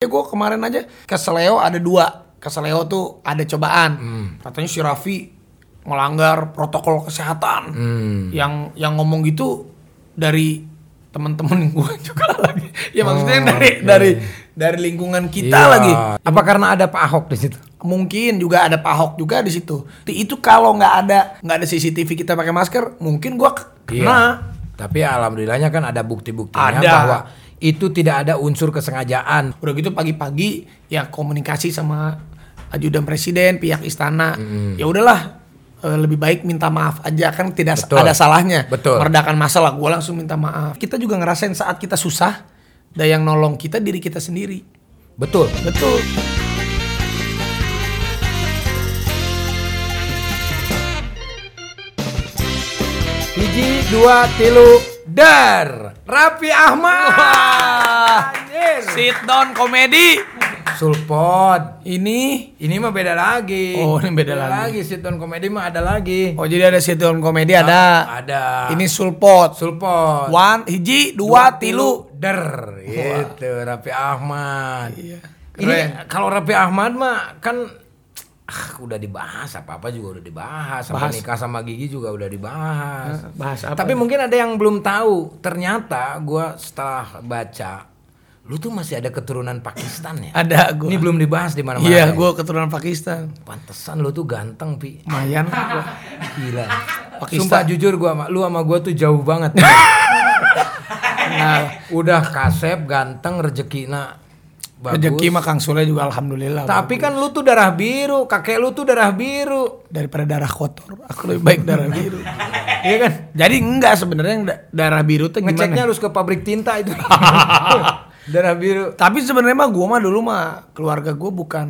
Ya gue kemarin aja ke Seleo ada dua. Ke Seleo tuh ada cobaan. Hmm. Katanya si Raffi melanggar protokol kesehatan. Hmm. Yang yang ngomong gitu dari teman-teman gue juga lagi. Ya maksudnya dari dari dari lingkungan kita Oh, Iya. lagi. Apa karena ada Pak Ahok di situ? Mungkin juga ada Pak Ahok juga di situ. Itu kalau nggak ada nggak ada CCTV kita pakai masker, mungkin gua kena. Iya. Tapi alhamdulillahnya kan ada bukti-buktinya bahwa itu tidak ada unsur kesengajaan. Udah gitu pagi-pagi ya komunikasi sama ajudan presiden, pihak istana. Ya udahlah eh, lebih baik minta maaf aja kan tidak Betul. ada salahnya. Betul. Meredakan masalah gua langsung minta maaf. Kita juga ngerasain saat kita susah, dan yang nolong kita diri kita sendiri. Betul. Betul. Hiji, dua, tilu, dar. Raffi Ahmad. Anjir. Sit down komedi. Sulpot. Ini Ini mah beda lagi. Oh, ini beda lagi. Sit down komedi mah ada lagi. Oh jadi ada sit down komedi ada. Ada. Ini sulpot. Sulpot. One, hiji, dua, tilu. Der. Gitu, Raffi Ahmad. Iya. Ini kalau Raffi Ahmad mah kan ah, udah dibahas apa-apa juga udah dibahas. Sama Bahas. nikah sama Gigi juga udah dibahas. Bahas apa? Tapi mungkin ada yang belum tahu. Ternyata gua setelah baca lu tuh masih ada keturunan Pakistan ya? ada gue. Ini belum dibahas di mana-mana. Iya, ya? gue keturunan Pakistan. Pantesan lu tuh ganteng, Pi. Lumayan. gua. Gila. Pakistan. Sumpah jujur gua sama lu sama gua tuh jauh banget. Nah, Udah kasep, ganteng, rezekina bagus. rezeki mah Kang Sule juga alhamdulillah. Tapi kan lu tuh darah biru, kakek lu tuh darah biru. daripada darah kotor, aku lebih baik darah biru. Iya kan? Jadi enggak sebenarnya darah biru tuh Ngeceknya gimana? harus ke pabrik tinta itu. darah biru. Tapi sebenarnya mah gua mah dulu mah keluarga gua bukan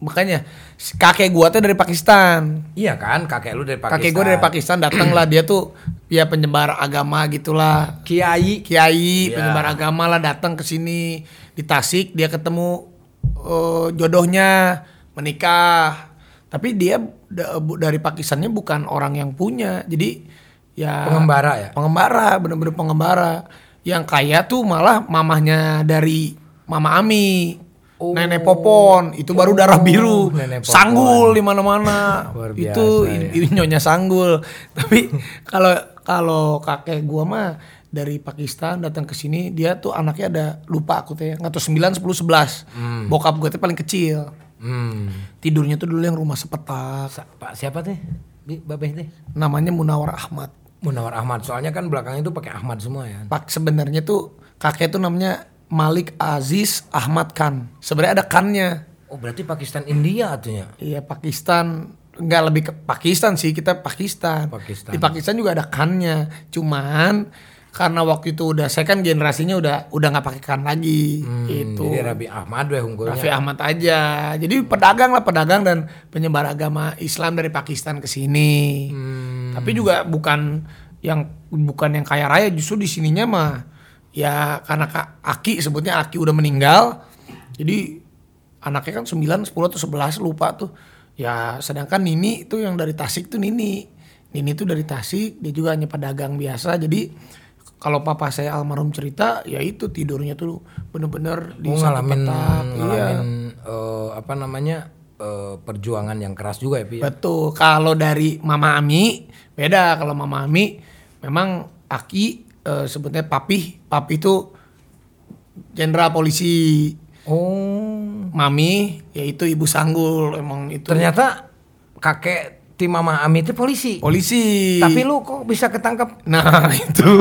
makanya kakek gua tuh dari Pakistan. Iya kan, kakek lu dari Pakistan. Kakek gua dari Pakistan datang lah dia tuh ya penyebar agama gitulah. Kiai. kiai Iya. penyebar agama lah datang ke sini di Tasik dia ketemu eh, jodohnya menikah. Tapi dia dari Pakistannya bukan orang yang punya. Jadi ya Pengembara ya? pengembara bener-bener pengembara. Yang kaya tuh malah mamahnya dari mama Ami Oh. nenek Popon. Itu baru darah biru. Nenek Popon. sanggul di mana-mana. Itu i- nyonya sanggul. Tapi kalau kalau kakek gua mah dari Pakistan datang ke sini dia tuh anaknya ada lupa aku teh nggak tahu 9 10 11 bokap gue tuh paling kecil Hmm. tidurnya tuh dulu yang rumah sepetak Sa- Pak siapa teh? Babeh teh? namanya Munawar Ahmad Munawar Ahmad. Soalnya kan belakangnya itu pakai Ahmad semua ya. Pak sebenarnya tuh kakek tuh namanya Malik Aziz Ahmad Khan sebenarnya ada kannya Oh, berarti Pakistan India atunya. Iya Pakistan nggak lebih ke Pakistan sih kita Pakistan. Pakistan. Di Pakistan juga ada kannya. Cuman karena waktu itu udah saya kan generasinya udah udah nggak pakai kan lagi. Hmm, Jadi Rabi Ahmad weh unggulnya. Raffi Ahmad aja. Jadi pedagang lah pedagang dan penyebar agama Islam dari Pakistan ke sini. Hmm. Tapi juga bukan yang bukan yang kaya raya justru di sininya mah ya karena Kak Aki sebutnya Aki udah meninggal. Jadi anaknya kan 9, 10 atau 11 lupa tuh. Ya sedangkan Nini itu yang dari Tasik tuh Nini. Nini tuh dari Tasik, dia juga hanya pedagang biasa. Jadi kalau papa saya almarhum cerita, ya itu tidurnya tuh bener-bener di Oh, ngalamin petak. Iya. ngalamin eh, apa namanya? eh, perjuangan yang keras juga ya, Pi. ya? Betul. Kalau dari Mama Ami beda. Kalau Mama Ami memang Aki eh, sebetulnya papi. Papi itu jenderal polisi. Oh. Mami yaitu ibu sanggul emang itu. Ternyata kakek tim Mama Ami itu polisi. polisi. Tapi lu kok bisa ketangkep? Nah itu.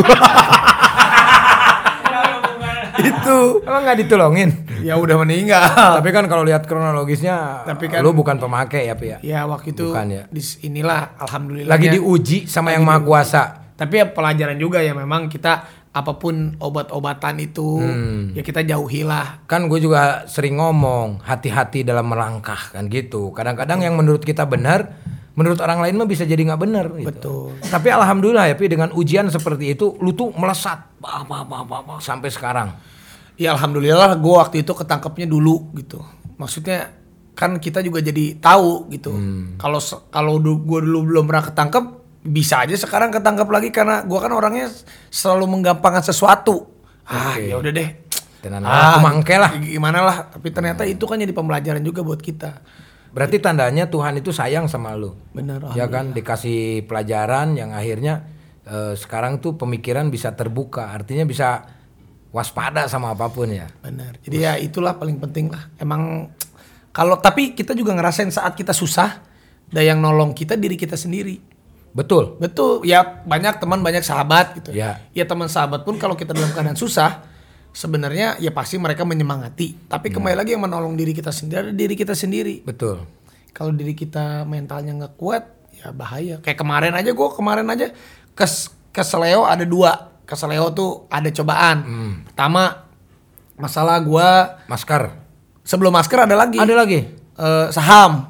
itu. Emang nggak ditolongin? Ya udah meninggal. Tapi kan kalau lihat kronologisnya, Tapi kan- lu bukan pemakai ya, Pi ya. Ya waktu itu Bukan ya. di inilah alhamdulillah. Lagi diuji sama yang maha kuasa. Tapi ya pelajaran juga ya memang kita apa pun obat-obatan itu Hmm. ya kita jauhilah. Kan gue juga sering ngomong hati-hati dalam melangkah kan gitu. Kadang-kadang yang menurut kita benar, menurut orang lain mah bisa jadi nggak benar. Gitu. Betul. Tapi alhamdulillah ya, Pi dengan ujian seperti itu, lu tuh melesat, bah, bah, bah, bah, sampai sekarang. Ya alhamdulillah gue waktu itu ketangkepnya dulu gitu. Maksudnya kan kita juga jadi tahu gitu. Hmm. Kalau se- kalau gue dulu belum pernah ketangkep bisa aja sekarang ketangkep lagi karena gue kan orangnya selalu menggampangkan sesuatu. Ah Oke. ya udah deh. Tenan Ah, mangke lah. Gimana lah, tapi ternyata itu kan jadi pembelajaran juga buat kita. Berarti tandanya Tuhan itu sayang sama lu. Benar. Ya kan dikasih pelajaran yang akhirnya eh, sekarang tuh pemikiran bisa terbuka, artinya bisa waspada sama apa pun ya. Benar. Jadi ya itulah paling penting lah. Emang kalau tapi kita juga ngerasain saat kita susah, ada yang nolong kita diri kita sendiri. Betul. Betul. Ya banyak teman, banyak sahabat gitu. Ya. Ya teman sahabat pun kalau kita dalam keadaan susah, sebenarnya ya pasti mereka menyemangati. Tapi kembali lagi yang menolong diri kita sendiri, adalah diri kita sendiri. Betul. Kalau diri kita mentalnya nggak kuat, ya bahaya. Kayak kemarin aja gue kemarin aja ke ke Seleo ada dua. Ke Seleo tuh ada cobaan. Pertama masalah gua Masker. sebelum masker ada lagi. Ada lagi. Eh, saham.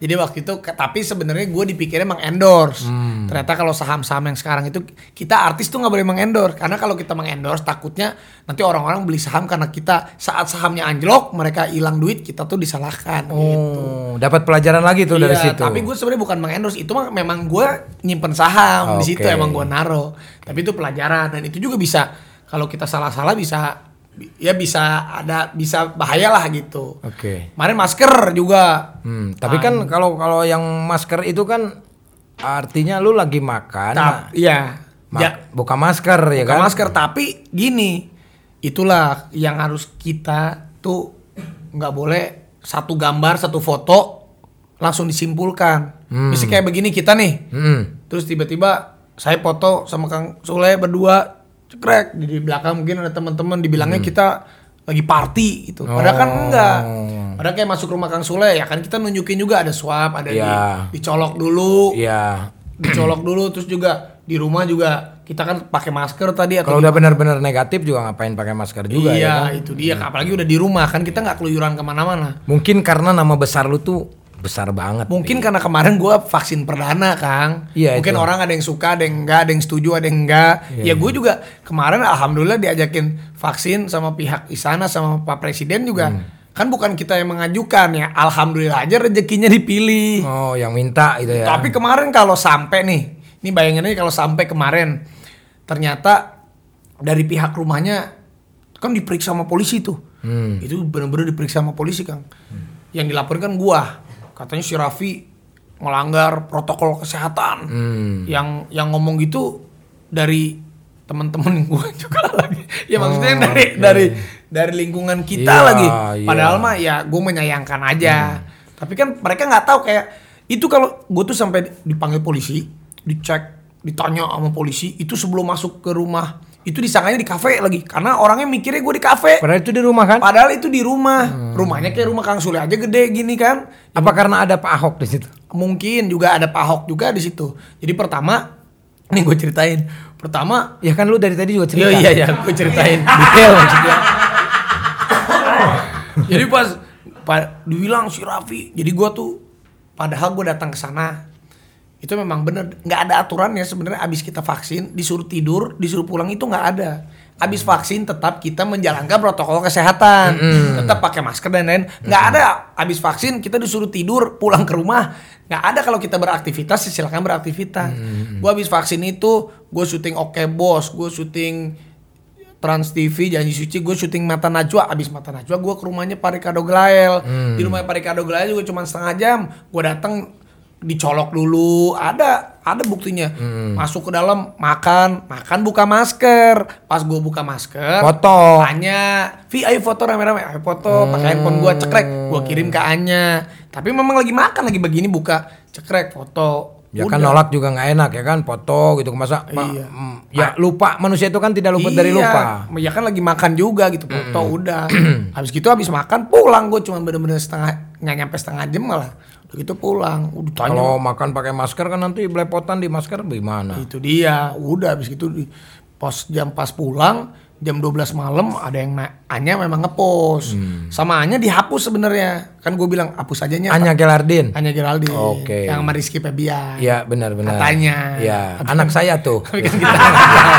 Jadi waktu itu tapi sebenarnya gue dipikirnya mengendorse. Hmm. Ternyata kalau saham-saham yang sekarang itu kita artis tuh nggak boleh mengendorse karena kalau kita mengendorse takutnya nanti orang-orang beli saham karena kita saat sahamnya anjlok mereka hilang duit kita tuh disalahkan gitu. Oh, dapat pelajaran lagi tuh dari Iya, situ. Tapi gue sebenarnya bukan mengendorse, itu mah memang gue nyimpen saham di situ emang gue naro. Tapi itu pelajaran dan itu juga bisa kalau kita salah-salah bisa ya bisa ada bisa bahaya lah gitu. Oke. Kemarin masker juga. Hmm, tapi kan kalau kalau yang masker itu kan artinya lu lagi makan, Tap, iya. ma- Ya, buka masker ya bukan kan? masker tapi gini. Itulah yang harus kita tuh nggak boleh satu gambar, satu foto langsung disimpulkan. Misalnya kayak begini kita nih. Hmm. Terus tiba-tiba saya foto sama Kang Sule berdua cekrek di belakang mungkin ada teman-teman dibilangnya kita lagi party gitu. Padahal kan Oh. enggak. Padahal kayak masuk rumah Kang Sule ya kan kita nunjukin juga ada swab, ada di- Iya. dicolok dulu, Iya. dicolok dulu terus juga di rumah juga kita kan pakai masker tadi atau Kalau udah benar-benar negatif juga ngapain pakai masker juga iya, ya kan? itu dia apalagi udah di rumah kan kita nggak keluyuran ke mana-mana. Mungkin karena nama besar lu tuh besar banget. Mungkin karena kemarin gua vaksin perdana, Kang. Iya, Mungkin itu. orang ada yang suka, ada yang enggak, ada yang setuju, ada yang enggak. Iya, ya gue juga kemarin alhamdulillah diajakin vaksin sama pihak istana sama Pak Presiden juga. Hmm. Kan bukan kita yang mengajukan ya. Alhamdulillah aja rezekinya dipilih. Oh, yang minta itu ya. Tapi kemarin kalau sampai nih, ini bayangin aja kalau sampai kemarin ternyata dari pihak rumahnya kan diperiksa sama polisi tuh. Hmm. Itu benar-benar diperiksa sama polisi, Kang. Yang dilaporkan gua. Katanya si Raffi melanggar protokol kesehatan. Hmm. Yang yang ngomong gitu dari teman-teman gua juga lagi. Ya maksudnya dari dari dari lingkungan kita Iya, lagi. iya. Padahal mah ya gue menyayangkan aja. Tapi kan mereka nggak tahu kayak itu kalau gue tuh sampai dipanggil polisi, dicek, ditanya sama polisi itu sebelum masuk ke rumah itu disangkanya di kafe lagi karena orangnya mikirnya gue di kafe. Padahal itu di rumah kan? Padahal itu di rumah. Rumahnya kayak rumah Kang Sule aja gede gini kan. Apa karena ada Pak Ahok di situ? Mungkin juga ada Pak Ahok juga di situ. Jadi pertama nih gue ceritain. Pertama Ya kan lu dari tadi juga cerita. Iya iya iya, gue ceritain detail maksudnya. jadi pas pa, dibilang si Raffi, jadi gue tuh padahal gue datang ke sana itu memang bener. Nggak ada aturannya sebenarnya. Abis kita vaksin disuruh tidur disuruh pulang itu nggak ada. Abis vaksin tetap kita menjalankan protokol kesehatan. Tetap pakai masker dan lain nggak ada. Abis vaksin kita disuruh tidur pulang ke rumah. Nggak ada kalau kita beraktivitas silakan beraktivitas. Gue abis vaksin itu gue syuting oke bos gue syuting Trans TV janji suci gue syuting Mata Najwa. Abis Mata Najwa gue ke rumahnya Pak Ricardo Glael di rumahnya Pak Ricardo Glael juga cuma setengah jam. Gue datang dicolok dulu. Ada ada buktinya. Masuk ke dalam makan. Makan buka masker. Pas gue buka masker Foto. tanya Vi ayo foto rame-rame. Ayo foto pakai handphone gue cekrek. Gue kirim ke Anya. Tapi memang lagi makan lagi begini buka cekrek foto. Ya kan Udah. nolak juga nggak enak ya kan? Foto gitu masa ma- Iya. mm, ya lupa. Manusia itu kan tidak luput dari Iya, lupa. Ya kan lagi makan juga gitu foto udah. habis gitu habis makan pulang gue cuma bener-bener setengah nggak nyampe setengah jam malah. Udah gitu pulang. Udah tanya Kalau makan pakai masker kan nanti belepotan di masker gimana? itu dia. Udah habis gitu di pos jam pas pulang jam 12 malam ada yang na- Anya memang ngepost. Sama Anya dihapus sebenarnya. Kan gue bilang hapus aja nya. Anya Gelardin. Anya Geraldine. Oke. Yang sama Rizky Febian. Iya benar-benar. Katanya. Iya, anak saya tuh. Tapi kan kita nggak tahu.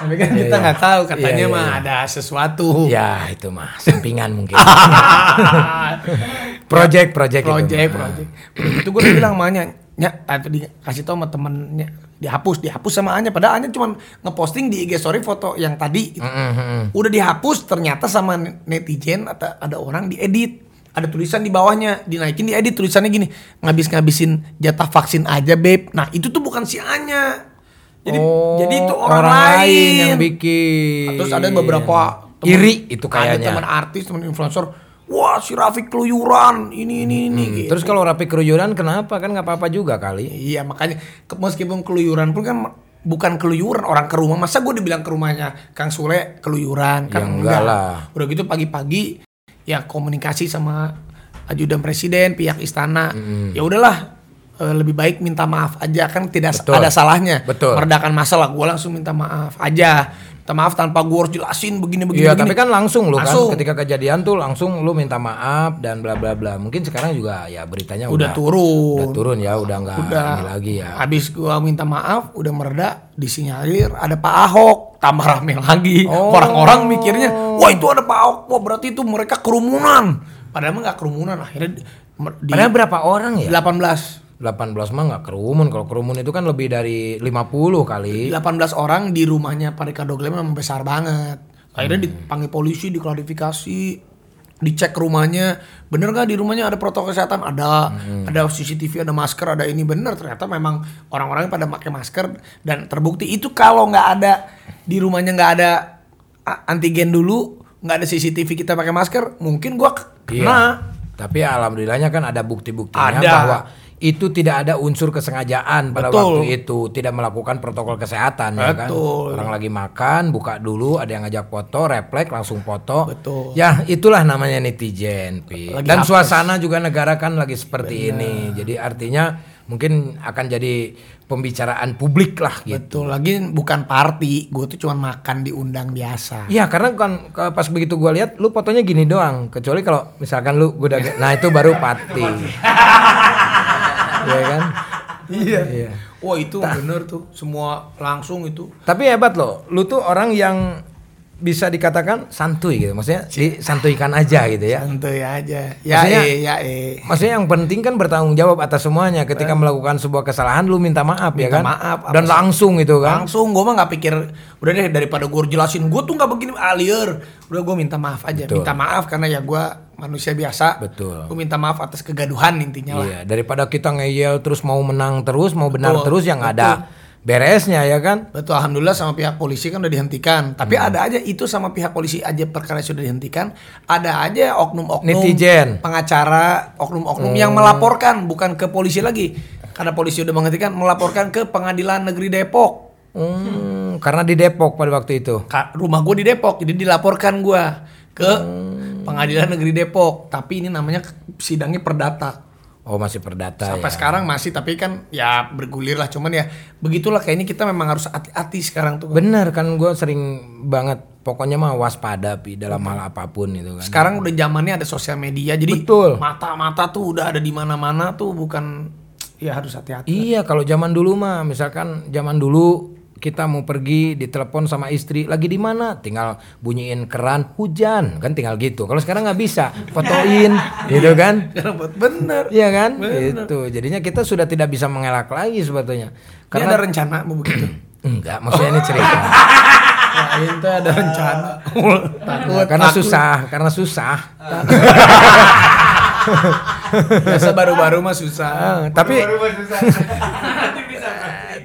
Tapi kan kita nggak tahu katanya Iya, iya, mah iya. ada sesuatu. ya itu mah sampingan mungkin. project project itu. project project Udah gitu gue bilang mahnya nya atau dikasih tahu sama temennya dihapus dihapus sama Anya padahal Anya cuma ngeposting di IG story foto yang tadi gitu. udah dihapus ternyata sama netizen atau ada orang diedit ada tulisan di bawahnya dinaikin diedit tulisannya gini ngabis-ngabisin jatah vaksin aja beb nah itu tuh bukan si Anya jadi Oh, jadi itu orang, lain. yang bikin. terus ada beberapa temen- iri itu ada kayaknya. teman artis teman influencer wah si Rafiq keluyuran ini ini ini gitu. Terus kalau rapi keluyuran kenapa kan nggak apa-apa juga kali. Iya makanya ke- meskipun keluyuran pun kan bukan keluyuran orang ke rumah masa gue dibilang ke rumahnya Kang Sule keluyuran kan Ya enggak lah. udah gitu pagi-pagi ya komunikasi sama ajudan presiden pihak istana ya udahlah eh, lebih baik minta maaf aja kan tidak Betul. ada salahnya Betul. meredakan masalah gue langsung minta maaf aja maaf tanpa gue harus jelasin begini begini Iya, begini. tapi kan langsung Langsung. kan ketika kejadian tuh langsung lu minta maaf dan bla bla bla. Mungkin sekarang juga ya beritanya udah udah turun udah turun ya, udah nggak udah ini lagi ya. habis gua minta maaf udah mereda disinyalir ada Pak Ahok tambah rame lagi Oh. orang-orang mikirnya wah itu ada Pak Ahok wah berarti itu mereka kerumunan padahal mah nggak kerumunan akhirnya di Padahal berapa orang ya? 18 18 mah nggak kerumun. Kalau kerumun itu kan lebih dari 50 kali. 18 orang di rumahnya Pak Ricardo Glenn memang besar banget akhirnya Hmm. dipanggil polisi diklarifikasi dicek rumahnya bener gak di rumahnya ada protokol kesehatan ada Hmm. ada CCTV ada masker ada ini bener ternyata memang orang-orangnya pada pakai masker dan terbukti itu kalau nggak ada di rumahnya nggak ada antigen dulu nggak ada CCTV kita pakai masker mungkin gua Iya. kena Tapi alhamdulillahnya kan ada bukti-buktinya bahwa itu tidak ada unsur kesengajaan pada Betul. waktu itu, tidak melakukan protokol kesehatan ya kan. Betul. Orang lagi makan, buka dulu, ada yang ngajak foto, refleks langsung foto. Betul. Ya, itulah namanya netizen, Pi. Lagi Dan hapus. suasana juga negara kan lagi seperti ini. Jadi artinya mungkin akan jadi pembicaraan publik lah gitu. betul lagi bukan party gue tuh cuma makan diundang biasa Iya karena kan pas begitu gua lihat lu fotonya gini doang kecuali kalau misalkan lu udah nah itu baru pati Iya kan? Iya. Iya. wah itu bener tuh. Semua langsung itu. Tapi hebat loh. Lu tuh orang yang bisa dikatakan santuy gitu. Maksudnya disantuikan aja gitu ya. Santuy aja. Ya Maksudnya- eh ya eh. maksudnya yang penting kan bertanggung jawab atas semuanya. Ketika melakukan sebuah kesalahan lu minta maaf ya Minta kan? maaf, dan langsung gitu kan? Langsung gue mah nggak pikir udah deh daripada gue jelasin gue tuh nggak begini alir udah gue minta maaf aja. Betul. minta maaf karena ya gue manusia biasa. Betul. gue minta maaf atas kegaduhan intinya lah. Iya, daripada kita ngeyel terus mau menang terus, mau benar Betul, terus yang ada beresnya ya kan? Betul, alhamdulillah sama pihak polisi kan udah dihentikan. Tapi Hmm. ada aja itu sama pihak polisi aja perkara sudah dihentikan, ada aja oknum-oknum Netizen. pengacara, oknum-oknum yang melaporkan bukan ke polisi lagi. Karena polisi udah menghentikan melaporkan ke Pengadilan Negeri Depok. Hmm, karena di Depok pada waktu itu. Ka- Rumah gue di Depok, jadi dilaporkan gue ke Pengadilan Negeri Depok. Tapi ini namanya sidangnya perdata. Oh masih perdata Sampai ya. sekarang masih, tapi kan ya bergulir lah. Cuman ya begitulah kayaknya kita memang harus hati-hati sekarang tuh. Bener kan gue sering banget pokoknya mah waspada pi dalam hal apa pun itu kan. Sekarang udah zamannya ada sosial media, jadi Betul. mata-mata tuh udah ada di mana-mana tuh bukan ya harus hati-hati. Iya kalau zaman dulu mah misalkan zaman dulu kita mau pergi ditelepon sama istri lagi di mana tinggal bunyiin keran hujan kan tinggal gitu kalau sekarang nggak bisa fotoin gitu kan bener. Iya kan itu jadinya kita sudah tidak bisa mengelak lagi sebetulnya Ini karena ada rencana mau begitu. enggak maksudnya ini cerita Lain tuh ada rencana. takut. karena takut. susah karena susah Biasa baru-baru mah susah. Ah, tapi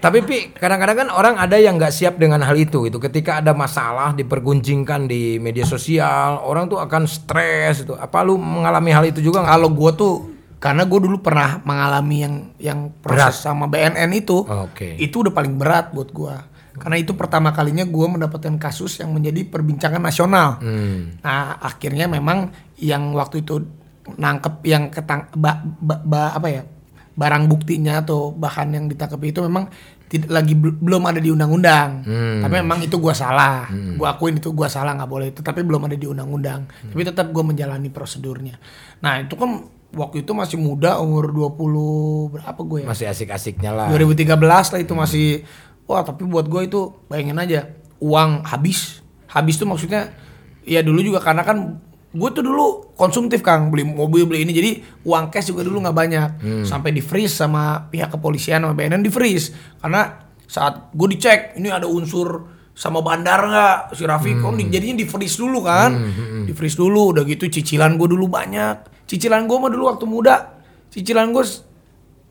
tapi pi kadang-kadang kan orang ada yang nggak siap dengan hal itu gitu ketika ada masalah diperguncingkan di media sosial orang tuh akan stres itu apa lu mengalami hal itu juga? Kalau gue tuh karena gue dulu pernah mengalami yang yang proses sama BNN itu, Oke. itu udah paling berat buat gue. Karena itu pertama kalinya gue mendapatkan kasus yang menjadi perbincangan nasional. Hmm. Nah akhirnya memang yang waktu itu nangkep yang ketang ba- ba- ba- apa ya barang buktinya atau bahan yang ditangkap itu memang tidak lagi bel- belum ada di undang-undang. Tapi memang itu gua salah. Gua akuin itu gua salah nggak boleh itu. Tapi belum ada di undang-undang. Tapi tetap gua menjalani prosedurnya. Nah itu kan waktu itu masih muda umur 20 berapa gue ya? masih asik-asiknya lah 2013 lah itu masih wah tapi buat gue itu bayangin aja uang habis habis tuh maksudnya ya dulu juga karena kan gue tuh dulu konsumtif kang. Beli mobil beli ini. Jadi uang cash juga dulu nggak banyak. Sampai di freeze sama pihak kepolisian sama BNN di freeze. Karena saat gue dicek ini ada unsur sama bandar nggak? Si Raffi kok di- jadinya di freeze dulu kan? Di freeze dulu. Udah gitu cicilan gue dulu banyak. Cicilan gue mah dulu waktu muda cicilan gue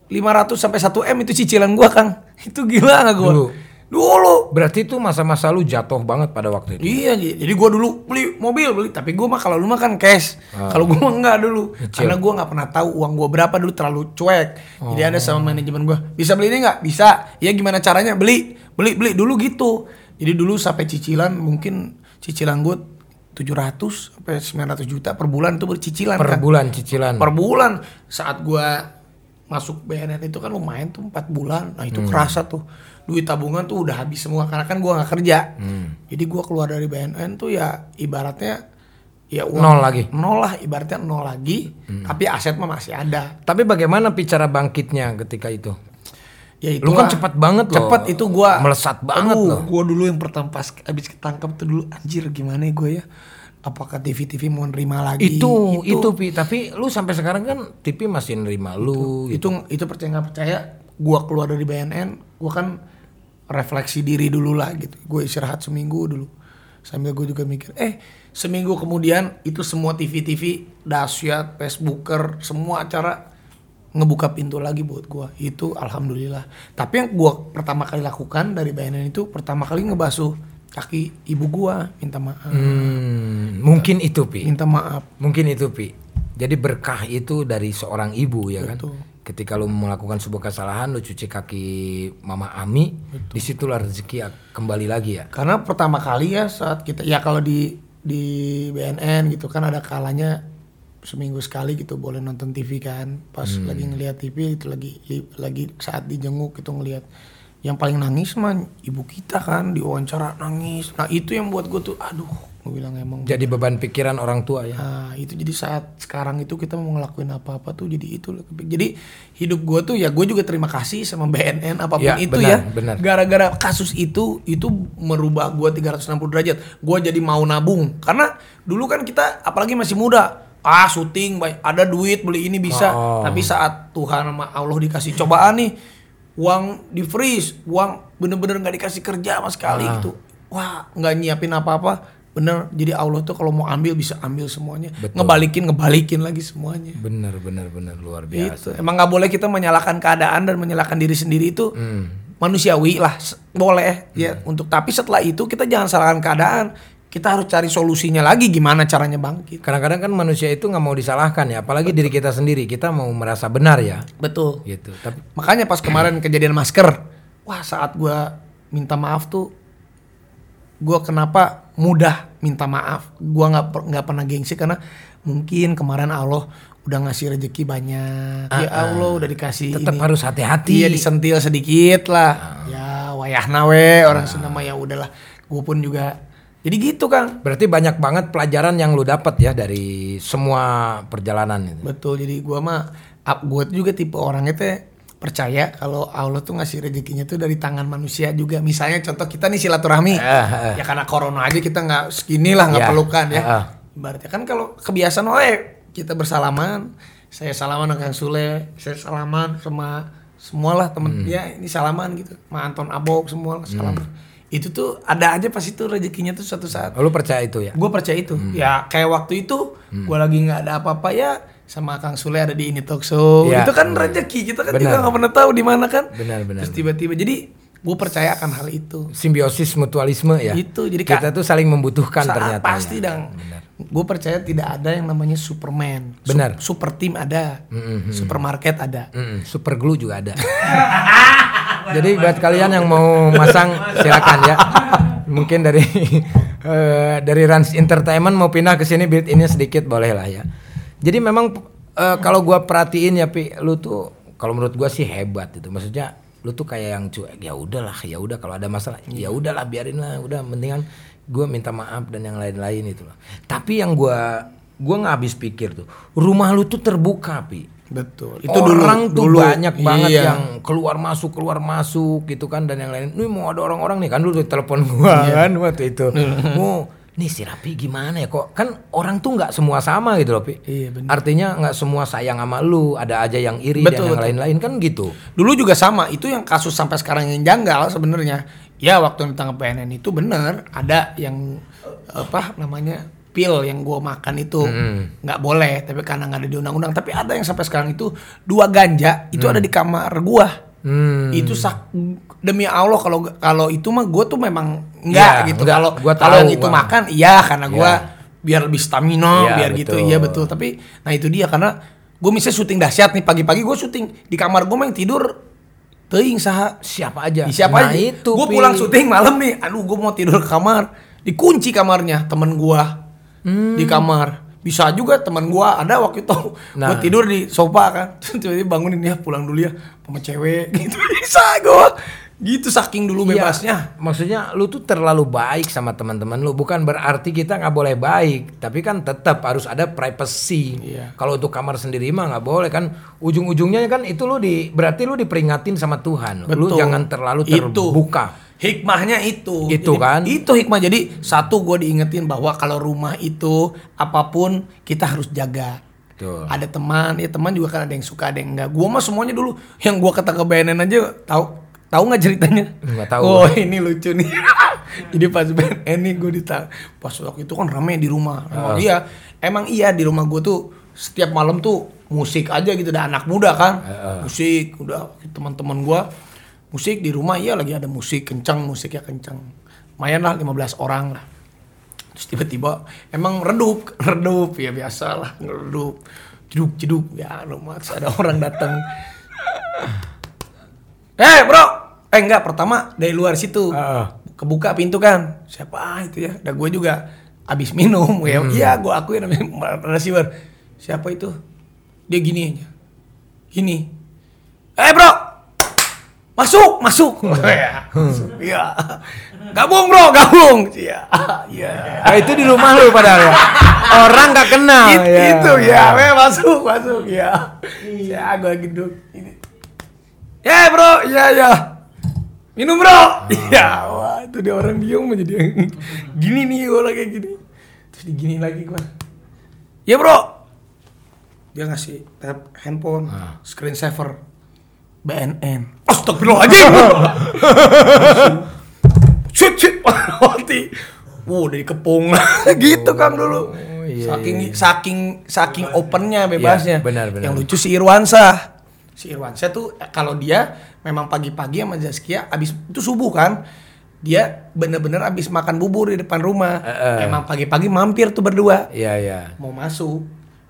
500 sampai 1 m itu cicilan gua kang. Itu gila nggak gua Dulu. Berarti itu masa-masa lu jatuh banget pada waktu itu. iya jadi gua dulu beli mobil beli. Tapi gua mah kalau lu mah kan cash. Kalau gua mah enggak dulu. Karena gua nggak pernah tahu uang gua berapa dulu terlalu cuek. Jadi ada sama manajemen gua bisa beli ini nggak bisa. Ya gimana caranya? Beli beli beli. Dulu gitu. Jadi dulu sampai cicilan mungkin cicilan gua 700 sampai 900 juta per bulan itu bercicilan Per Kang. bulan cicilan. per bulan. Saat gua masuk BNN itu kan lumayan tuh empat bulan. Nah itu kerasa tuh duit tabungan tuh udah habis semua karena kan gua nggak kerja jadi gua keluar dari BNN tuh ya ibaratnya ya uang Nol lagi. nol lah ibaratnya nol lagi tapi aset mah masih ada Tapi bagaimana bicara bangkitnya ketika itu? ya itu Lu kan cepat banget loh. cepet itu gua Melesat banget Aduh, loh. gua dulu yang pertama pas habis ketangkep tuh dulu anjir gimana ya gue ya apakah TV TV mau nerima lagi Itu, itu, Pi. Tapi lu sampai sekarang kan TV masih nerima lu. gitu. itu itu percaya nggak percaya gua keluar dari BNN gua kan refleksi diri dulu lah gitu. Gue istirahat seminggu dulu. Sambil gue juga mikir eh seminggu kemudian itu semua TV TV dahsyat Facebooker semua acara ngebuka pintu lagi buat gua. Itu alhamdulillah. Tapi yang gua pertama kali lakukan dari BNN itu pertama kali ngebasuh kaki ibu gua minta maaf. Hmm, mungkin itu, Pi. minta maaf. Mungkin itu, Pi. Jadi berkah itu dari seorang ibu ya kan. Betul. Ketika lu melakukan sebuah kesalahan, lu cuci kaki Mama Ami, di situlah rezeki ak- kembali lagi ya. Karena pertama kali ya saat kita ya kalau di di BNN gitu kan ada kalanya seminggu sekali gitu boleh nonton TV kan. Pas lagi ngelihat TV itu lagi lagi saat dijenguk itu ngelihat yang paling nangis mah ibu kita kan diwawancara nangis. Nah itu yang buat gue tuh aduh gue bilang emang Jadi beban pikiran orang tua ya. Nah, itu jadi saat sekarang itu kita mau ngelakuin apa-apa tuh jadi itu. Jadi hidup gue tuh ya gue juga terima kasih sama BNN apa pun Ya, itu benar, ya. benar. Gara-gara kasus itu itu merubah gue 360 derajat. Gue jadi mau nabung karena dulu kan kita apalagi masih muda. Ah syuting baik ada duit beli ini bisa. Oh. Tapi saat Tuhan sama Allah dikasih cobaan nih uang di freeze, uang bener-bener nggak dikasih kerja sama sekali Ah. gitu. Wah nggak nyiapin apa-apa. Bener, jadi Allah tuh kalau mau ambil bisa ambil semuanya, ngebalikin ngebalikin lagi semuanya. Bener bener bener luar biasa. Itu emang nggak boleh kita menyalahkan keadaan dan menyalahkan diri sendiri itu manusiawi lah, boleh ya untuk. Tapi setelah itu kita jangan salahkan keadaan, kita harus cari solusinya lagi gimana caranya bangkit. Kadang-kadang kan manusia itu nggak mau disalahkan ya, apalagi diri kita sendiri. Kita mau merasa benar ya, Betul. gitu. Tapi Makanya pas kemarin kejadian masker, wah saat gua minta maaf tuh, gua kenapa mudah minta maaf. Gua nggak nggak pernah gengsi karena mungkin kemarin Allah udah ngasih rezeki banyak. ya Allah udah dikasih tetap harus hati-hati. Iya disentil sedikit lah. Ya wayahna we orang Sunda mah ya udahlah. Gue pun juga. Jadi gitu Kang. Berarti banyak banget pelajaran yang lu dapat ya dari semua perjalanan itu. Betul. Jadi gua mah gue juga tipe orangnya teh percaya kalau Allah tuh ngasih rezekinya tuh dari tangan manusia juga. Misalnya contoh kita nih silaturahmi. Ah, Ya karena corona aja kita nggak segini lah nggak Ya. pelukan ya. Ah. Ibaratnya kan kalau kebiasaan oleh kita bersalaman, saya salaman dengan Kang Sule, saya salaman sama semualah temen Hmm. ya ini salaman gitu, sama Anton Abok semua lah salaman. Itu tuh ada aja pas itu rezekinya tuh suatu saat. Oh, lu percaya itu ya? Gue percaya itu. Hmm. Ya kayak waktu itu gue lagi nggak ada apa-apa ya sama Kang Sule ada di ini talk show. Ya, itu kan benar. rezeki kita kan Benar. juga nggak pernah tahu di mana kan. Benar, benar, Terus tiba-tiba jadi gue percaya akan hal itu. Simbiosis mutualisme ya. Itu, jadi kita tuh saling membutuhkan Saat ternyata. pasti ya. dong. Gue percaya tidak ada yang namanya Superman. Su- Benar. super team ada. Supermarket ada. Mm-mm, super glue juga ada. Jadi buat kalian yang mau masang silakan ya. Mungkin dari eh, dari Rans Entertainment mau pindah ke sini build ini sedikit boleh lah ya. Jadi memang eh, kalau gua perhatiin ya Pi, lu tuh kalau menurut gua sih hebat itu. Maksudnya lu tuh kayak yang cuek ya udahlah ya udah kalau ada masalah ya udahlah biarin lah udah mendingan gua minta maaf dan yang lain-lain itu lah. Tapi yang gua gua nggak habis pikir tuh rumah lu tuh terbuka Pi. Betul. Itu orang tuh dulu. banyak banget Iya. yang keluar masuk keluar masuk gitu kan dan yang lain. Nih mau ada orang-orang nih kan dulu telepon gua Iya. kan waktu itu. mau nih si Rapi gimana ya kok kan orang tuh nggak semua sama gitu loh Pi. Iya, bener. Artinya nggak semua sayang sama lu, ada aja yang iri Betul, dan yang betul. lain-lain kan gitu. Dulu juga sama, itu yang kasus sampai sekarang yang janggal sebenarnya. Ya waktu tentang PNN itu bener ada yang apa namanya pil yang gua makan itu nggak boleh, tapi karena nggak ada di undang-undang. Tapi ada yang sampai sekarang itu dua ganja itu ada di kamar gua. Hmm. Itu sak demi Allah kalau kalau itu mah gua tuh memang enggak Iya, gitu. Kalau Gua kalau itu Bang. makan iya karena gua Iya. biar lebih stamina, Iya, biar gitu. betul. Iya betul. Tapi nah itu dia karena gue misalnya syuting dahsyat nih pagi-pagi gue syuting di kamar gue main tidur teuing saha Siapa aja? Di siapa Nah, aja? itu, Gue pulang syuting malam nih. Aduh, gue mau tidur ke kamar. Dikunci kamarnya temen gue Hmm. di kamar. Bisa juga teman gue ada waktu itu. Nah. Gue tidur di sofa kan. Terus Tiba-tiba bangunin ya pulang dulu ya sama cewek gitu. Bisa gue. Gitu saking dulu Iya, bebasnya. maksudnya lu tuh terlalu baik sama teman-teman lu. Bukan berarti kita nggak boleh baik, tapi kan tetap harus ada privacy. Iya. Kalau untuk kamar sendiri mah nggak boleh kan. Ujung-ujungnya kan itu lu di berarti lu diperingatin sama Tuhan. Lu Betul. jangan terlalu Itu. Hikmahnya itu. Itu Jadi, kan. Itu hikmah. Jadi satu gue diingetin bahwa kalau rumah itu apa pun kita harus jaga. Betul. Ada teman, ya teman juga kan ada yang suka, ada yang enggak. Gua mah semuanya dulu yang gua kata ke BNN aja tahu tahu nggak ceritanya? Nggak tahu. Oh ini lucu nih. Jadi pas BNN nih gue ditanya, pas waktu itu kan rame di rumah. Emang iya, emang iya di rumah gue tuh setiap malam tuh musik aja gitu, ada anak muda kan, musik, udah teman-teman gua musik di rumah iya lagi ada musik kencang, musiknya kencang. Lumayan lah 15 orang lah. Terus tiba-tiba emang redup, redup ya biasa lah, redup. Jeduk, jeduk, ya rumah terus ada orang datang. Eh bro, eh enggak pertama dari luar situ Heeh. kebuka pintu kan, siapa itu ya? Dan gue juga abis minum, ya, iya gue akuin namanya narasumber. Siapa itu? Dia gini aja, gini. Eh bro, masuk, masuk. Iya, masuk. Iya. Gabung bro, gabung. Iya, iya. Ah, itu di rumah lu padahal ya. Orang nggak kenal It- ya. Itu ya, weh masuk, masuk ya. Ya, gue lagi duduk. Ini. Ya bro, ya ya. Minum bro. Iya, wah itu dia orang diem aja dia. Gini nih gue lagi gini. Terus digini lagi gue. Ya bro. Dia ngasih tab handphone, screen saver, BNN. Astagfirullahaladzim. Shit, shit, mati. Wuh, udah dikepung gitu Kang dulu. iya, saking saking saking opennya bebasnya. Iya, benar, benar. Yang lucu si Irwansa. Si Irwansa tuh eh, kalau dia memang pagi-pagi sama Zaskia abis itu subuh kan. Dia bener-bener abis makan bubur di depan rumah. Eh, eh. Emang pagi-pagi mampir tuh berdua Iya, iya. mau masuk.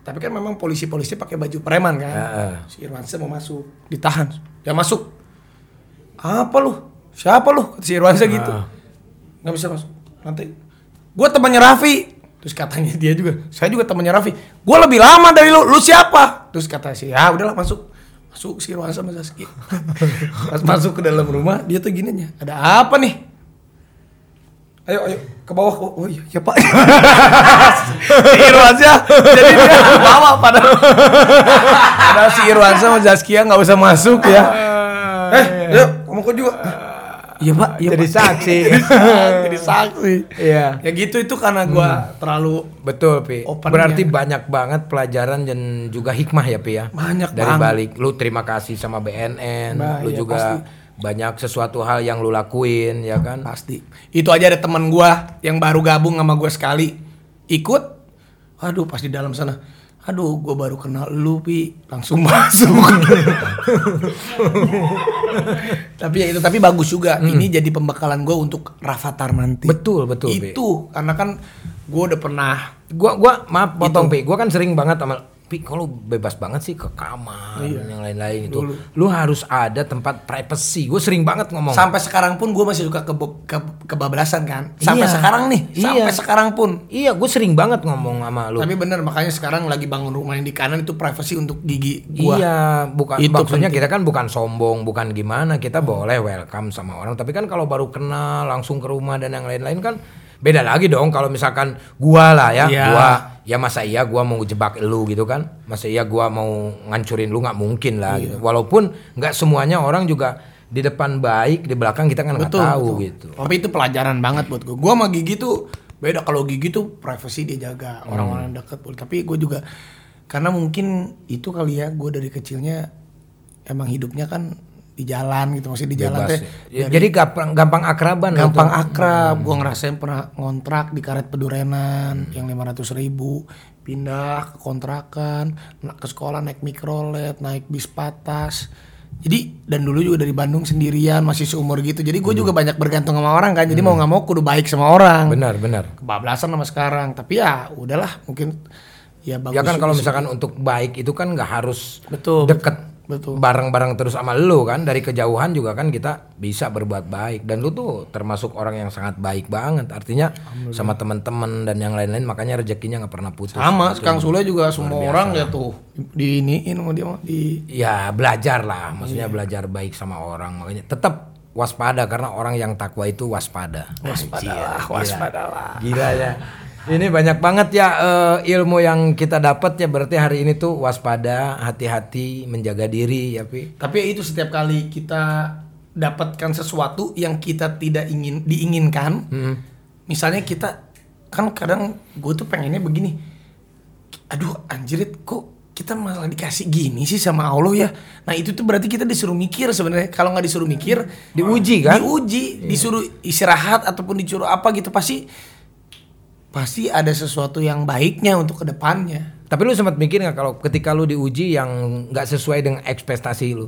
Tapi kan memang polisi-polisi pakai baju preman kan. Heeh. Si Irwansa mau masuk, ditahan. Dia masuk. Apa lu? Siapa lu? Kata Si Irwansa gitu. Nggak bisa masuk. Nanti gua temannya Raffi. Terus katanya dia juga, saya juga temannya Raffi. Gua lebih lama dari lu. Lu siapa? Terus kata si, ya udahlah masuk. Masuk si Irwansa sama Zaskia. Pas masuk ke dalam rumah, dia tuh gini aja. Ada apa nih? Ayo, ayo ke bawah. Oh, oh iya, iya Pak. si Irwansa jadi dia ke bawah pada ada si Irwansa sama Zaskia nggak usah masuk ya. Eh, yuk, kamu kok juga. Iya Pak, iya Jadi Pak. saksi. jadi saksi. Iya. Ya gitu itu karena gua terlalu Betul, Pi. Opennya. Berarti banyak banget pelajaran dan juga hikmah ya, Pi ya. Banyak Dari banget. balik lu terima kasih sama BNN, Nah, lu iya, juga pasti. Banyak sesuatu hal yang lu lakuin ya kan. pasti. Itu aja ada teman gua yang baru gabung sama gua sekali ikut. Aduh pas di dalam sana. Aduh, gua baru kenal lu, Pi. Langsung masuk. tapi ya itu tapi bagus juga. Ini jadi pembekalan gua untuk Rafathar nanti. Betul, betul, Pi. Itu karena kan gua udah pernah Gua gua maaf potong Gitu. Pi. Gua kan sering banget sama Pi, kalau bebas banget sih ke kamar Iya. yang lain-lain itu. Lu harus ada tempat privacy. Gue sering banget ngomong. sampai sekarang pun gua masih suka ke, ke kebablasan kan. Sampai Iya. sekarang nih, sampai Iya. sekarang pun. Iya, gue sering banget ngomong sama lu. Tapi bener makanya sekarang lagi bangun rumah yang di kanan itu privasi untuk gigi gua. Iya, bukan Itu maksudnya penting. kita kan bukan sombong, bukan gimana, kita boleh welcome sama orang. Tapi kan kalau baru kenal langsung ke rumah dan yang lain-lain kan beda lagi dong kalau misalkan gua lah ya, Iya. gua ya masa iya gua mau jebak lu gitu kan. Masa iya gua mau ngancurin lu nggak mungkin lah Iya. gitu. Walaupun nggak semuanya orang juga di depan baik, di belakang kita kan nggak tahu betul. gitu. Tapi itu pelajaran banget buat gue. Gue sama Gigi tuh beda kalau gigi tuh privacy dia jaga orang-orang yang deket tapi gue juga karena mungkin itu kali ya gue dari kecilnya emang hidupnya kan di jalan gitu masih di jalan Bebas teh. ya. Jadi gampang gampang akraban gampang tuh. akrab. Gue ngerasain pernah ngontrak di karet pedurenan yang 500 ribu. Pindah ke kontrakan ke sekolah naik mikrolet naik bis patas. Jadi dan dulu juga dari Bandung sendirian masih seumur gitu. Jadi gue juga banyak bergantung sama orang kan. Jadi mau nggak mau kudu baik sama orang. Benar, benar. kebablasan sama sekarang. Tapi ya udahlah mungkin ya bagus Ya kan kalau misalkan untuk baik itu kan nggak harus betul. deket. betul bareng-bareng terus sama lu kan dari kejauhan juga kan kita bisa berbuat baik. Dan lu tuh termasuk orang yang sangat baik banget. Artinya sama teman-teman dan yang lain-lain makanya rezekinya nggak pernah putus. Sama. Kang Sule juga semua orang ya tuh. Diiniin sama dia mah, di ya belajar lah. Maksudnya belajar baik sama orang. Makanya tetap waspada karena orang yang takwa itu waspada. Waspadalah waspadalah gila ya ini banyak banget ya eh, ilmu yang kita dapat ya berarti hari ini tuh waspada hati-hati menjaga diri ya pi Tapi itu setiap kali kita dapatkan sesuatu yang kita tidak ingin diinginkan, misalnya kita kan kadang gue tuh pengennya begini, aduh anjirit kok kita malah dikasih gini sih sama Allah ya. Nah itu tuh berarti kita disuruh mikir sebenarnya. Kalau nggak disuruh mikir, Diuji kan? Diuji, disuruh istirahat ataupun disuruh apa gitu pasti pasti ada sesuatu yang baiknya untuk ke depannya. Tapi lu sempat mikir nggak kalau ketika lu diuji yang nggak sesuai dengan ekspektasi lu,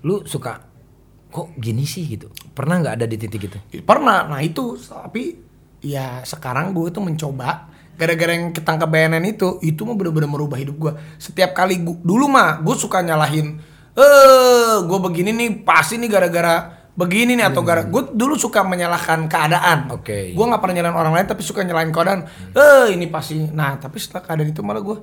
lu suka kok gini sih gitu? Pernah nggak ada di titik itu? Pernah, nah itu tapi ya sekarang gue tuh mencoba gara-gara yang ketangkep BNN itu itu mah bener-bener merubah hidup gue. Setiap kali gua, dulu mah gue suka nyalahin, eh gue begini nih pasti nih gara-gara begini nih atau gara gue dulu suka menyalahkan keadaan. Oke. Gue nggak pernah nyalahin orang lain tapi suka nyalahin keadaan. Eh ini pasti. Nah tapi setelah keadaan itu malah gue,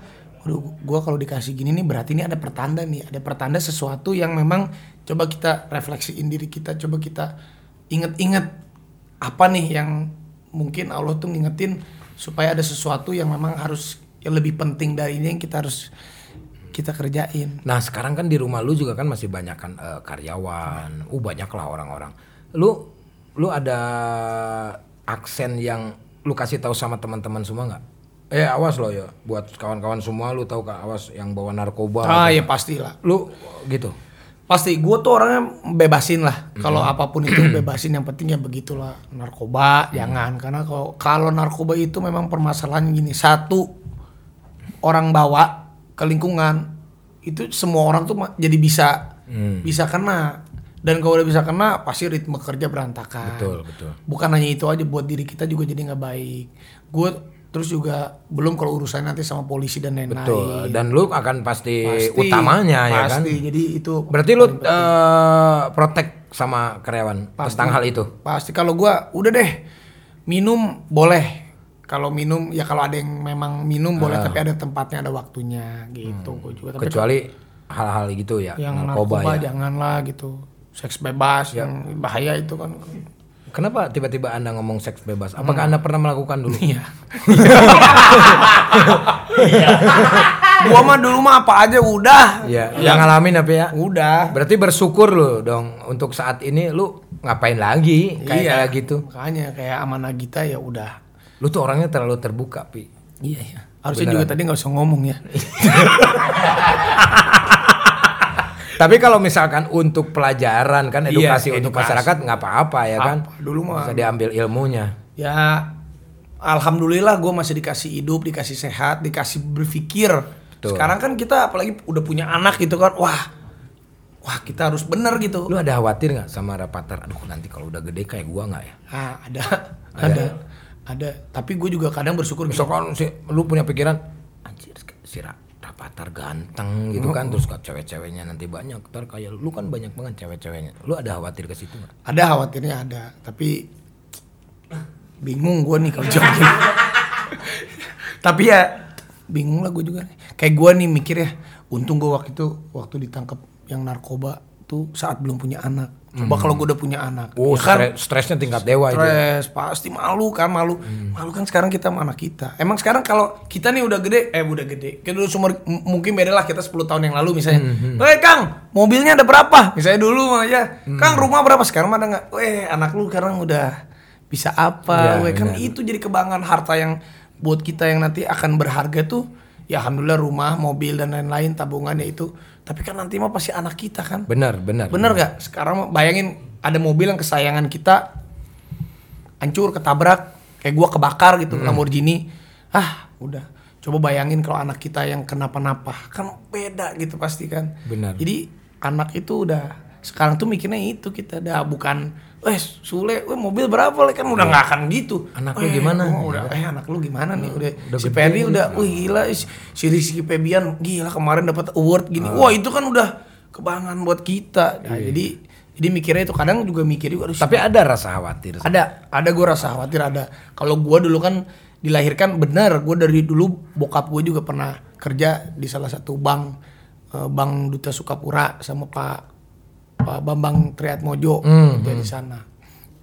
waduh gue kalau dikasih gini nih berarti ini ada pertanda nih, ada pertanda sesuatu yang memang coba kita refleksiin diri kita, coba kita inget-inget apa nih yang mungkin Allah tuh ngingetin supaya ada sesuatu yang memang harus yang lebih penting dari ini yang kita harus kita kerjain. Nah sekarang kan di rumah lu juga kan masih banyak kan eh, karyawan, uh banyak lah orang-orang. Lu lu ada aksen yang lu kasih tahu sama teman-teman semua nggak? Eh awas lo ya, buat kawan-kawan semua lu tahu kak awas yang bawa narkoba. Ah ya pastilah. Lu gitu. Pasti gue tuh orangnya bebasin lah. Kalau apa pun itu bebasin yang penting ya begitulah. Narkoba jangan karena kalau kalau narkoba itu memang permasalahan gini. Satu orang bawa ke lingkungan itu semua orang tuh jadi bisa bisa kena. Dan kalau udah bisa kena pasti ritme kerja berantakan. Betul betul. Bukan hanya itu aja buat diri kita juga jadi nggak baik. Gue terus juga belum kalau urusan nanti sama polisi dan lain-lain. Betul. Dan lu akan pasti, Pasti, utamanya ya kan. pasti. Jadi itu Berarti lu eh protect sama karyawan tentang hal itu. Pasti kalau gua udah deh minum boleh. Kalau minum ya kalau ada yang memang minum boleh Ah. tapi ada tempatnya ada waktunya gitu gua juga. Tapi Kecuali hal-hal gitu ya, yang narkoba, narkoba, ya. janganlah gitu. Seks bebas yang bahaya itu kan. Kenapa tiba-tiba Anda ngomong seks bebas? Apakah Anda pernah melakukan dulu? Iya. gua mah dulu mah apa aja udah. Iya, yang ngalamin apa ya? Udah. Berarti bersyukur lu dong untuk saat ini lu ngapain lagi kayak Iya. kayak gitu. Makanya kayak amanah Gita ya udah. Lu tuh orangnya terlalu terbuka, Pi. Iya ya. Harusnya juga tadi nggak usah ngomong ya. Tapi kalau misalkan untuk pelajaran kan Iya, edukasi untuk edukasi. masyarakat nggak apa-apa ya kan? Apa, dulu mah. Bisa diambil ilmunya. ya alhamdulillah gue masih dikasih hidup dikasih sehat dikasih berpikir Betul. sekarang kan kita apalagi udah punya anak gitu kan wah wah kita harus bener gitu Lu ada khawatir nggak sama Rapatar? Aduh nanti kalau udah gede kayak gua nggak ya? ah ada ada ada tapi gue juga kadang bersyukur gitu. Misalkan si, lu punya pikiran, anjir si Ra- Rapatar ganteng gitu kan, terus cewek-ceweknya nanti banyak, ntar kayak lu kan banyak banget cewek-ceweknya. Lu ada khawatir ke situ nggak? ada khawatirnya ada tapi bingung gue nih kalau jawab gini. tapi ya bingung lah gue juga kayak gue nih mikir ya untung gue waktu itu waktu ditangkap yang narkoba tuh saat belum punya anak. Coba kalau gue udah punya anak. Oh, ya kan? stre- stresnya tingkat dewa itu. ya. stres pasti malu kan malu. Malu kan sekarang kita sama anak kita. Emang sekarang kalau kita nih udah gede eh udah gede. Kita dulu sumur mungkin beda lah kita 10 tahun yang lalu misalnya. Weh Kang mobilnya ada berapa? Misalnya dulu aja Kang rumah berapa? Sekarang mana nggak? Weh anak lu sekarang udah bisa apa, Iya, we. kan itu jadi kebanggaan harta yang buat kita yang nanti akan berharga tuh. Ya alhamdulillah rumah, mobil dan lain-lain tabungannya itu. Tapi kan nanti mah pasti anak kita kan. Benar, benar. Bener gak? Sekarang bayangin ada mobil yang kesayangan kita hancur, ketabrak, kayak gua kebakar gitu, Lamborghini. Ah, udah. Coba bayangin kalau anak kita yang kenapa-napa, kan beda gitu pasti kan. Benar. Jadi anak itu udah sekarang tuh mikirnya itu kita udah bukan Eh Sule, weh mobil berapa le kan udah nggak akan gitu. Anak lu Eh, gimana? gua udah, eh anak lu gimana nih? Udah, Udah si Ferdi udah, wih gila, si si Rizky Febian gila kemarin dapat award gini. Wah itu kan udah kebanggaan buat kita. Nah, jadi jadi mikirnya itu kadang juga mikir juga aduh, Tapi ada rasa khawatir. ada ada gue rasa khawatir ada kalau gue dulu kan dilahirkan benar gue dari dulu bokap gue juga pernah kerja di salah satu bank eh, bank duta sukapura sama pak pak bambang triatmojo kerja di sana.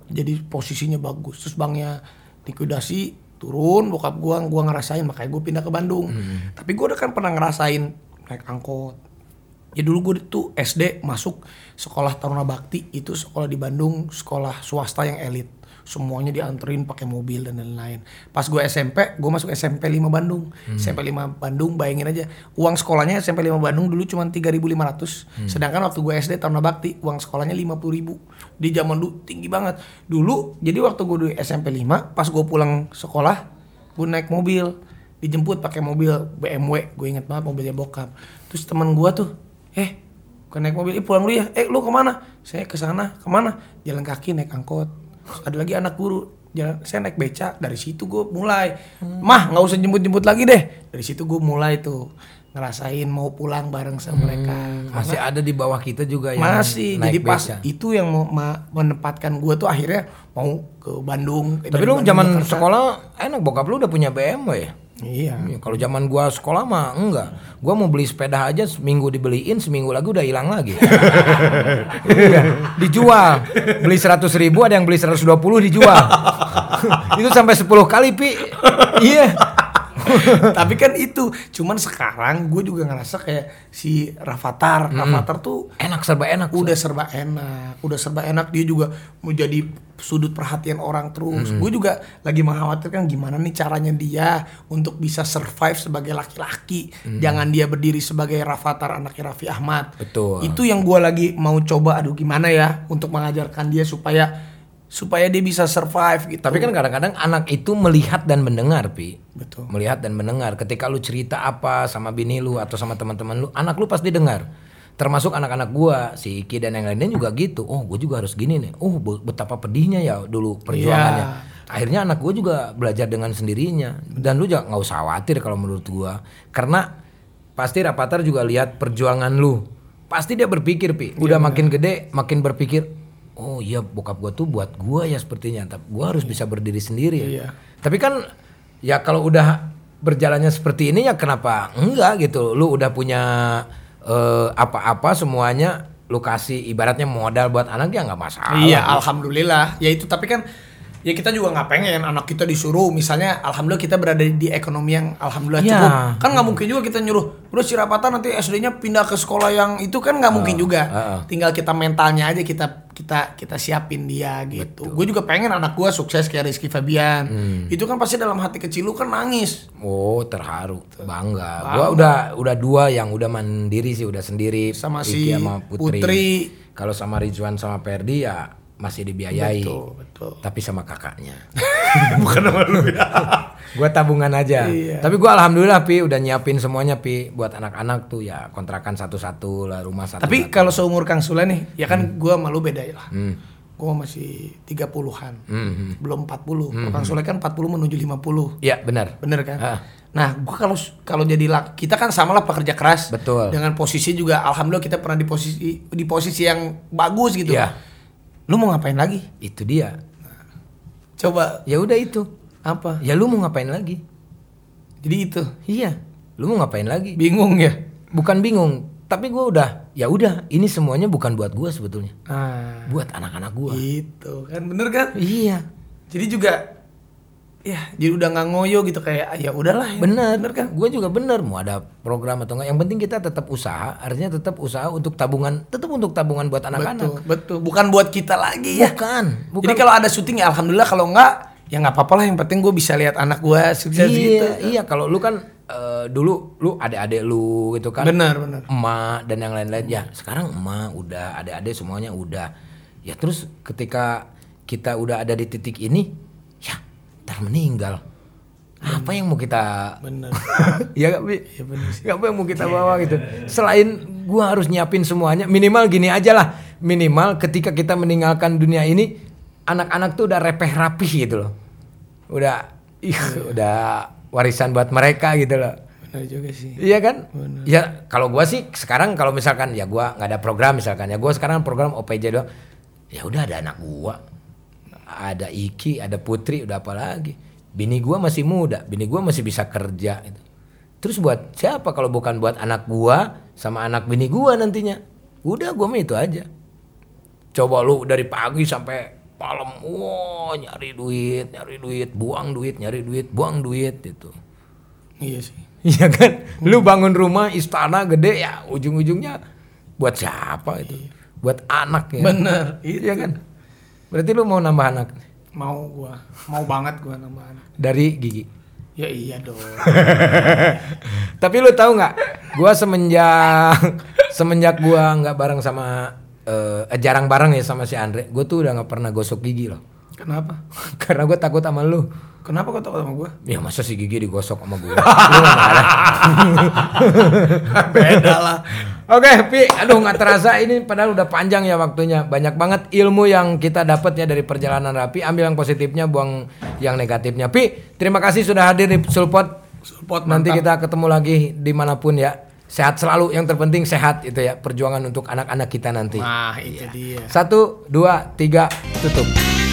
Jadi posisinya bagus. Terus banknya likuidasi turun bokap gue gue ngerasain makanya gue pindah ke Bandung. Tapi gue udah kan pernah ngerasain naik angkot. Ya dulu gue tuh SD masuk sekolah Taruna Bakti itu sekolah di Bandung sekolah swasta yang elit semuanya dianterin pakai mobil dan lain-lain. Pas gue SMP, gue masuk SMP 5 Bandung. SMP 5 Bandung bayangin aja. Uang sekolahnya SMP 5 Bandung dulu cuma 3.500. Sedangkan waktu gue SD Taruna Bakti uang sekolahnya 50.000. Di zaman dulu tinggi banget. Dulu jadi waktu gue di SMP 5 pas gue pulang sekolah gue naik mobil. Dijemput pakai mobil BMW gue inget banget mobilnya bokap. Terus teman gue tuh eh gue naik mobil eh pulang dulu ya. Eh lu ke mana? Saya ke sana. Ke mana? Jalan kaki naik angkot ada lagi anak guru. Jalan saya naik beca dari situ gue mulai. Mah nggak usah jemput jemput lagi deh. Dari situ gue mulai tuh ngerasain mau pulang bareng sama mereka. Masih ada di bawah kita juga yang masih naik jadi pas beca. itu yang mau ma- menempatkan gue tuh akhirnya mau ke Bandung. Tapi lu zaman sekolah enak bokap lu udah punya BMW ya? Iya Iya, Kalau zaman gua sekolah mah enggak. Gua mau beli sepeda aja seminggu dibeliin, seminggu lagi udah hilang lagi. Iya, dijual. Beli 100 ribu ada yang beli 120 dijual. Itu sampai 10 kali, Pi. Iya. tapi kan itu cuman sekarang gue juga ngerasa kayak si Rafathar Rafathar tuh Enak serba enak. udah serba enak udah serba enak dia juga mau jadi sudut perhatian orang terus. Gue juga lagi mengkhawatirkan gimana nih caranya dia untuk bisa survive sebagai laki-laki. Jangan dia berdiri sebagai Rafathar anaknya Raffi Ahmad. Betul. itu yang gue lagi mau coba aduh gimana ya untuk mengajarkan dia supaya supaya dia bisa survive gitu Tapi kan kadang-kadang anak itu melihat dan mendengar, Pi. betul Melihat dan mendengar. Ketika lu cerita apa sama bini lu atau sama teman-teman lu, anak lu pasti dengar. Termasuk anak-anak gua, si Iki dan yang lainnya juga gitu. Oh, gue juga harus gini nih. Oh, be- betapa pedihnya ya dulu perjuangannya. Akhirnya anak gue juga belajar dengan sendirinya. Dan lu jangan nggak usah khawatir kalau menurut gua, karena pasti Rapatar juga lihat perjuangan lu. Pasti dia berpikir, Pi. Udah makin gede, makin berpikir. Oh iya, bokap gua tuh buat gua ya sepertinya. Tapi gua harus bisa berdiri sendiri. ya. Iya. Tapi kan ya kalau udah berjalannya seperti ini ya kenapa enggak gitu. Lu udah punya eh, apa-apa semuanya lu kasih ibaratnya modal buat anak ya nggak masalah. Iya, alhamdulillah. Ya itu tapi kan ya kita juga nggak pengen anak kita disuruh misalnya alhamdulillah kita berada di ekonomi yang alhamdulillah Iya. cukup kan nggak mungkin juga kita nyuruh udah si Rapatan nanti SD-nya pindah ke sekolah yang itu kan nggak mungkin juga heeh. tinggal kita mentalnya aja kita kita kita siapin dia gitu gue juga pengen anak gue sukses kayak Rizky Fabian Hmm. itu kan pasti dalam hati kecil lu kan nangis Oh terharu, bangga. Gua udah udah dua yang udah mandiri sih, udah sendiri. Sama Iki si sama Putri. Putri. Kalau sama Rizwan sama Perdi ya masih dibiayai. betul betul Tapi sama kakaknya. bukan sama lu ya Gua tabungan aja. Iya. Tapi gua alhamdulillah pi udah nyiapin semuanya pi buat anak-anak tuh ya kontrakan satu-satu lah rumah satu. Tapi kalau seumur Kang Sule nih, ya kan gua malu beda ya lah. Hmm. Gua masih 30-an. Hmm, Belum 40. Kalau Kang Sule kan 40 menuju 50. Ya benar. Bener kan? Ah. Nah, gua kalau kalau jadi laki, kita kan sama lah pekerja keras. Betul. Dengan posisi juga alhamdulillah kita pernah di posisi di posisi yang bagus gitu. Iya. Lu mau ngapain lagi? Itu dia. Coba Ya udah itu. apa? Ya lu mau ngapain lagi? Jadi itu. Iya. Lu mau ngapain lagi? Bingung ya? Bukan bingung, tapi gua udah ya udah ini semuanya bukan buat gua sebetulnya. Nah, Buat anak-anak gua. gitu kan bener kan? Iya. Jadi juga ya jadi udah nggak ngoyo gitu kayak ya udahlah ya. Bener, kan? Gue juga bener mau ada program atau enggak. Yang penting kita tetap usaha. Artinya tetap usaha untuk tabungan, tetap untuk tabungan buat anak-anak. betul betul bukan buat kita lagi ya Bukan, bukan. jadi kalau ada syuting ya alhamdulillah kalau enggak ya nggak apa-apa lah yang penting gue bisa lihat anak gue sukses gitu iya, iya. Kalau lu kan eh, dulu lu adik-adik lu gitu kan. benar benar emak dan yang lain-lain ya sekarang emak udah adik-adik semuanya udah ya terus ketika kita udah ada di titik ini ntar meninggal. Apa yang mau kita benar ya gak Bi? ya benar sih. Apa yang mau kita bawa gitu? Selain gua harus nyiapin semuanya minimal gini aja lah. Minimal ketika kita meninggalkan dunia ini anak-anak tuh udah repeh rapih gitu loh. Udah ih udah warisan buat mereka gitu loh. Benar juga sih. Iya kan? Ya kalau gua sih sekarang kalau misalkan ya gua nggak ada program misalkan ya gua sekarang program OPJ doang. Ya udah ada anak gua. Ada Iki, ada Putri, udah apa lagi? Bini gua masih muda, bini gua masih bisa kerja gitu. Terus buat siapa kalau bukan buat anak gua sama anak bini gua nantinya? Udah gua mah itu aja. Coba lu dari pagi sampai malam, wah nyari duit, nyari duit, buang duit, nyari duit, buang duit gitu. iya sih Iya kan? Lu bangun rumah istana gede ya ujung-ujungnya buat siapa itu? Buat anak ya. Bener, Iya kan? Berarti lu mau nambah anak mau gua mau banget gua nambah anak dari gigi. ya iya dong Tapi lu tahu nggak? Gua semenjak semenjak gua nggak bareng sama eh, jarang bareng ya sama si Andre, gue tuh udah nggak pernah gosok gigi loh. kenapa Karena gue takut sama lu. kenapa kau takut sama gua Ya masa si gigi digosok sama gue? Beda lah Oke, Pi, aduh nggak terasa ini padahal udah panjang ya waktunya. Banyak banget ilmu yang kita dapat ya dari perjalanan Rapi. Ambil yang positifnya, buang yang negatifnya. Pi, terima kasih sudah hadir di Sulpot. support Nanti kita ketemu lagi di mana pun ya. Sehat selalu, yang terpenting sehat itu ya. Perjuangan untuk anak-anak kita nanti. nah itu dia Satu, dua, tiga, tutup.